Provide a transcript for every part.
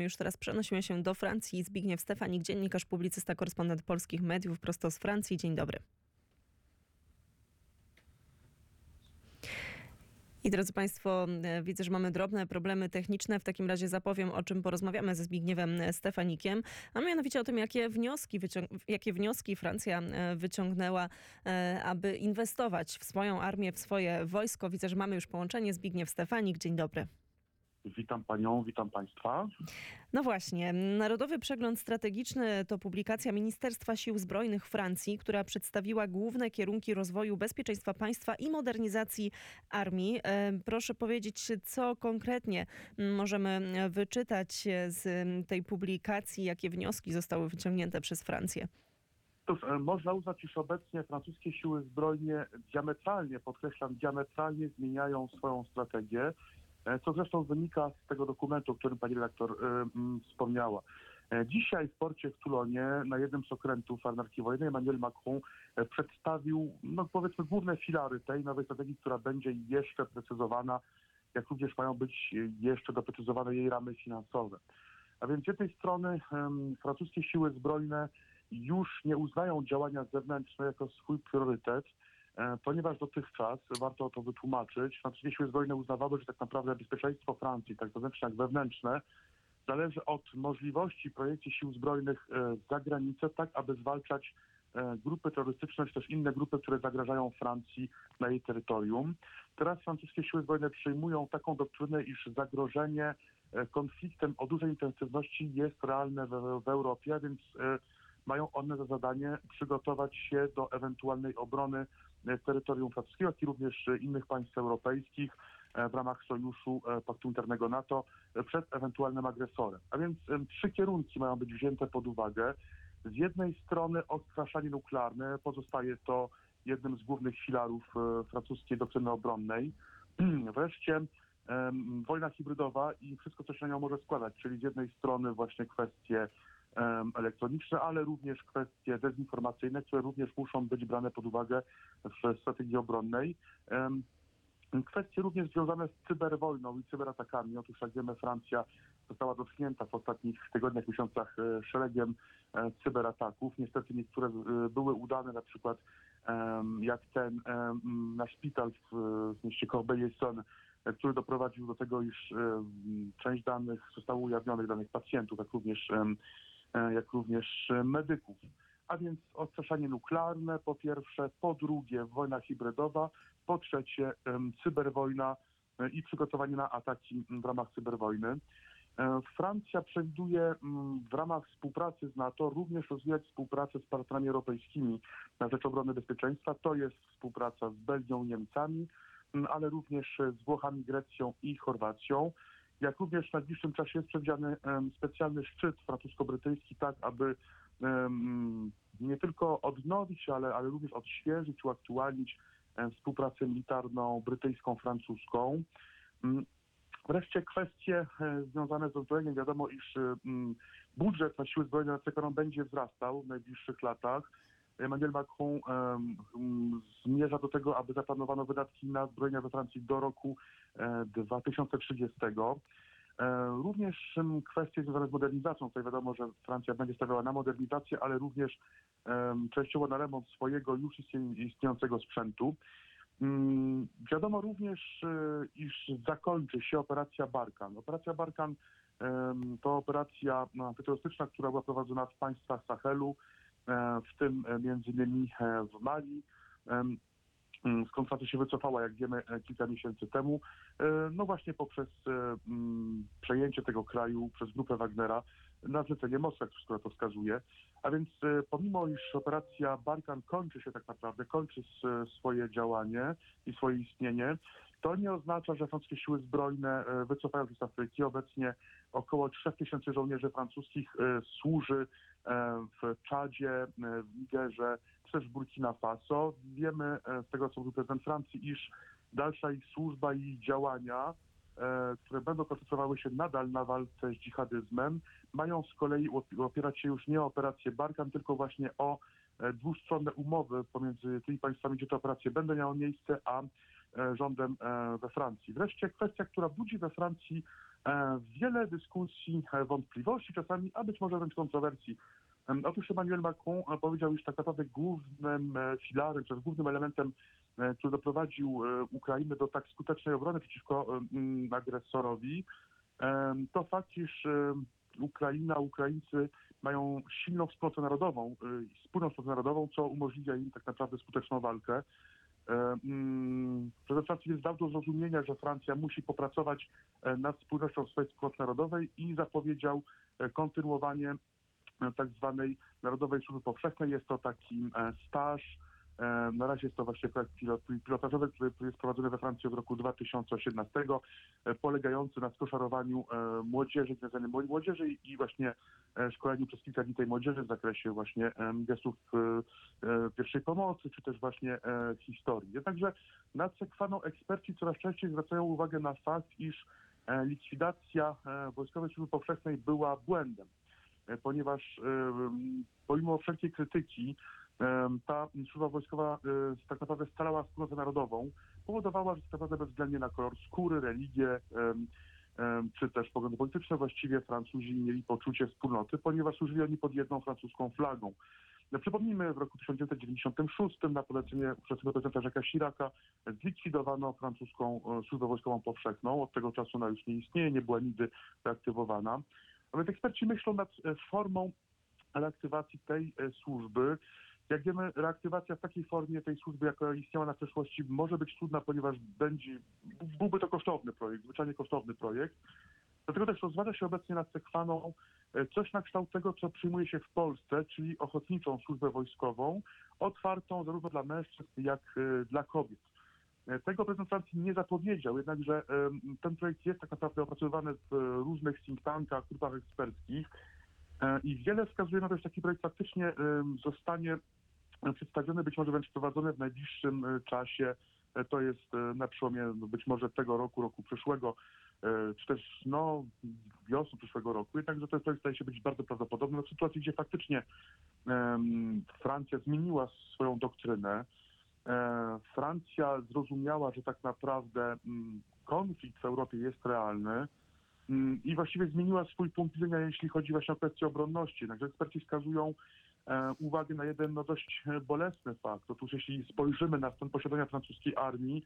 Już teraz przenosimy się do Francji. Zbigniew Stefanik, dziennikarz, publicysta, korespondent polskich mediów prosto z Francji. Dzień dobry. I drodzy Państwo, e, widzę, że mamy drobne problemy techniczne. W takim razie zapowiem, o czym porozmawiamy ze Zbigniewem Stefanikiem, a mianowicie o tym, jakie wnioski, jakie wnioski Francja e, wyciągnęła, e, aby inwestować w swoją armię, w swoje wojsko. Widzę, że mamy już połączenie. Zbigniew Stefanik, dzień dobry. Witam panią, witam państwa. No właśnie, Narodowy Przegląd Strategiczny to publikacja Ministerstwa Sił Zbrojnych Francji, która przedstawiła główne kierunki rozwoju bezpieczeństwa państwa i modernizacji armii. E, proszę powiedzieć, co konkretnie możemy wyczytać z tej publikacji, jakie wnioski zostały wyciągnięte przez Francję? Cóż, e, można uznać, iż obecnie francuskie siły zbrojne diametralnie, podkreślam, diametralnie zmieniają swoją strategię co zresztą wynika z tego dokumentu, o którym pani redaktor y, y, wspomniała. E, dzisiaj w porcie w Toulonie na jednym z okrętów anarchii wojennej Emmanuel Macron przedstawił, no powiedzmy, główne filary tej nowej strategii, która będzie jeszcze precyzowana, jak również mają być jeszcze doprecyzowane jej ramy finansowe. A więc z jednej strony um, francuskie siły zbrojne już nie uznają działania zewnętrzne jako swój priorytet, E, ponieważ dotychczas, warto to wytłumaczyć, francuskie siły zbrojne uznawały, że tak naprawdę bezpieczeństwo Francji, tak wewnętrzne jak wewnętrzne, zależy od możliwości projekcji sił zbrojnych e, za granicę, tak aby zwalczać e, grupy terrorystyczne, czy też inne grupy, które zagrażają Francji na jej terytorium. Teraz francuskie siły zbrojne przyjmują taką doktrynę, iż zagrożenie konfliktem o dużej intensywności jest realne w, w Europie, więc mają one za zadanie przygotować się do ewentualnej obrony E, terytorium francuskiego, jak i również innych państw europejskich e, w ramach sojuszu e, Paktu Internego NATO przed ewentualnym agresorem. A więc trzy kierunki mają być wzięte pod uwagę. Z jednej strony odstraszanie nuklearne, pozostaje to jednym z głównych filarów francuskiej doktryny obronnej. Wreszcie wojna hybrydowa i wszystko, co się na nią może składać, czyli z jednej strony właśnie kwestie elektroniczne, ale również kwestie dezinformacyjne, które również muszą być brane pod uwagę w strategii obronnej. Kwestie również związane z cyberwojną i cyberatakami. Otóż, jak wiemy, Francja została dotknięta w ostatnich tygodniach, miesiącach e, szeregiem e, cyberataków. Niestety niektóre e, były udane, na przykład jak ten na szpital w mieście Corbeil-Essonne, który doprowadził do tego, iż część danych zostało ujawnionych, danych pacjentów, jak również jak również e, medyków. A więc odstraszanie nuklearne po pierwsze, po drugie wojna hybrydowa, po trzecie cyberwojna e, i przygotowanie na ataki w ramach cyberwojny. Francja przewiduje w ramach współpracy z NATO również rozwijać współpracę z partnerami europejskimi na rzecz obrony bezpieczeństwa. To jest współpraca z Belgią, Niemcami, ale również z Włochami, Grecją i Chorwacją jak również w najbliższym czasie jest przewidziany specjalny szczyt francusko-brytyjski, tak aby nie tylko odnowić, ale, ale również odświeżyć, uaktualnić współpracę militarną brytyjską-francuską. Mm, wreszcie kwestie e, związane z uzbrojeniem. Wiadomo, iż budżet na siły zbrojne na będzie wzrastał w najbliższych latach. Emmanuel Macron zmierza do tego, aby zaplanowano wydatki na zbrojenia we Francji do roku 2030. E, e, również kwestie związane z modernizacją. Tutaj wiadomo, że Francja będzie stawiała na modernizację, ale również częściowo na remont swojego już istniejącego sprzętu. Um, wiadomo również, e, iż zakończy się operacja Barkan. Operacja Barkan to operacja no, antyterrorystyczna, która była prowadzona w państwach Sahelu, w tym między innymi w Mali. Mm, skąd Francja się wycofała, jak wiemy, e, kilka miesięcy temu, e, no właśnie poprzez e, mm, przejęcie tego kraju przez grupę Wagnera na zlecenie Moskwy, wszystko to wskazuje. A więc pomimo, iż operacja Barkan kończy się tak naprawdę, kończy swoje działanie i swoje istnienie, to nie oznacza, że francuskie siły zbrojne wycofają się z Afryki. Obecnie około 3000 żołnierzy francuskich służy w Czadzie, w Nigerze, też Burkina Faso. Wiemy e, z tego, co mówił prezydent Francji, iż dalsza ich służba i działania, e, które będą koncentrowały się nadal na walce z dżihadyzmem, mają z kolei opierać się już nie o operację Barkan, tylko właśnie o e, dwustronne umowy pomiędzy tymi państwami, gdzie te operacje będą miały miejsce, a rządem we Francji. Wreszcie kwestia, która budzi we Francji E, Wiele dyskusji, e, wątpliwości czasami, a być może wręcz kontrowersji. Otóż Emmanuel Macron e, powiedział, iż tak naprawdę głównym e, filarem, czy głównym elementem, e, który doprowadził e, Ukrainę do tak skutecznej obrony przeciwko agresorowi, to fakt, iż Ukraina, Ukraińcy mają silną wspólnotę narodową, y, i wspólną wspólnotę narodową, co umożliwia im tak naprawdę skuteczną walkę. E, mm, więc dał zrozumienia, że Francja musi popracować e, nad spójnością swojej wspólnoty narodowej i zapowiedział e, kontynuowanie e, tak zwanej Narodowej Służby Powszechnej. Jest to taki staż, na razie jest to właśnie projekt pilot- pilotażowy, który jest prowadzony we Francji od roku 2018, e, polegający na skoszarowaniu e, młodzieży, związanej młodzieży i- właśnie e, szkoleniu przez kilka dni tej młodzieży w zakresie właśnie gestów e, e, pierwszej pomocy, czy też właśnie e, historii. Jednakże nad Sekwaną eksperci coraz częściej zwracają uwagę na fakt, iż e, likwidacja e, Wojskowej Służby Powszechnej była błędem, e, ponieważ e, pomimo wszelkiej krytyki ta służba wojskowa e, tak naprawdę scalała wspólnotę narodową, powodowała, że tak naprawdę bezwzględnie na kolor skóry, religię, czy też poglądy polityczne, właściwie Francuzi mieli poczucie wspólnoty, ponieważ służyli oni pod jedną francuską flagą. No, Przypomnijmy, w roku 1996 na polecenie ówczesnego prezydenta Jacques'a Chiraca zlikwidowano francuską e, służbę wojskową powszechną. Od tego czasu ona już nie istnieje, nie była nigdy reaktywowana. A więc eksperci myślą nad e, formą reaktywacji tej służby. Jak wiemy, reaktywacja w takiej formie tej służby, jaka istniała na przeszłości, może być trudna, ponieważ będzie, byłby to kosztowny projekt, zwyczajnie kosztowny projekt. Dlatego też rozważa się obecnie nad Sekwaną e, coś na kształt tego, co przyjmuje się w Polsce, czyli ochotniczą służbę wojskową, otwartą zarówno dla mężczyzn, jak e, dla kobiet. E, Tego prezydent Francji nie zapowiedział, jednakże ten projekt jest tak naprawdę opracowywany w różnych think tankach, grupach eksperckich i wiele wskazuje na to, że taki projekt faktycznie zostanie e, przedstawiony, być może wręcz wprowadzony w najbliższym e, czasie. E, To jest na przełomie no, być może tego roku, roku przyszłego, czy też no, wiosny przyszłego roku. Jednakże ten projekt staje się być bardzo prawdopodobny w sytuacji, gdzie faktycznie em, Francja zmieniła swoją doktrynę. E, Francja zrozumiała, że tak naprawdę mm, konflikt w Europie jest realny mm, i właściwie zmieniła swój punkt widzenia, jeśli chodzi właśnie o kwestię obronności. Także eksperci wskazują e, uwagę na jeden no, dość e, bolesny fakt. Otóż jeśli spojrzymy na stan posiadania francuskiej armii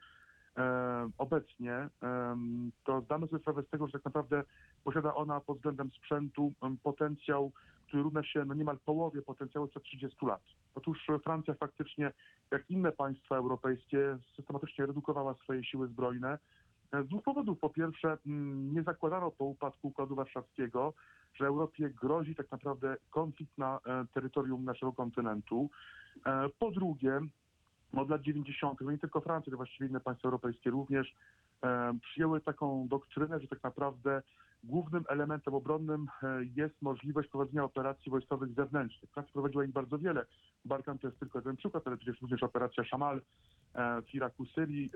e, obecnie, em, to zdamy sobie sprawę z tego, że tak naprawdę posiada ona pod względem sprzętu potencjał, który równa się no, niemal połowie potencjału sprzed 30 lat. Otóż e, Francja faktycznie, jak inne państwa europejskie, systematycznie redukowała swoje siły zbrojne. E, Z dwóch powodów. Po pierwsze, mm, nie zakładano po upadku Układu Warszawskiego, że Europie grozi tak naprawdę konflikt na e, terytorium naszego kontynentu. E, Po drugie, od lat 90., no nie tylko Francja, ale właściwie inne państwa europejskie również, przyjęły taką doktrynę, że tak naprawdę głównym elementem obronnym jest możliwość prowadzenia operacji wojskowych zewnętrznych. Francja prowadziła ich bardzo wiele. Barkan to jest tylko jeden przykład, ale przecież również operacja Szamal w Iraku, Syrii,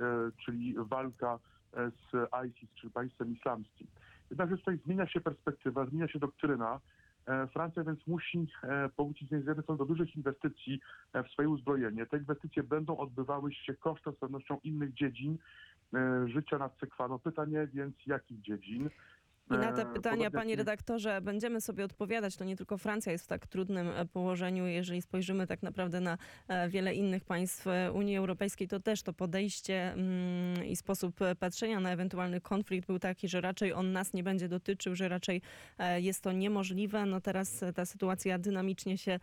czyli walka z ISIS, czyli państwem islamskim. Jednakże tutaj zmienia się perspektywa, zmienia się doktryna. E, Francja więc musi e, powrócić z jednej strony do dużych inwestycji e, w swoje uzbrojenie. Te inwestycje będą odbywały się kosztem z pewnością innych dziedzin życia nad Sekwano. Pytanie więc jakich dziedzin? I na te E, pytania, panie redaktorze, będziemy sobie odpowiadać. To nie tylko Francja jest w tak trudnym e, położeniu. Jeżeli spojrzymy tak naprawdę na e, wiele innych państw Unii Europejskiej, to też to podejście mm, i sposób patrzenia na ewentualny konflikt był taki, że raczej on nas nie będzie dotyczył, że raczej jest to niemożliwe. No teraz ta sytuacja dynamicznie się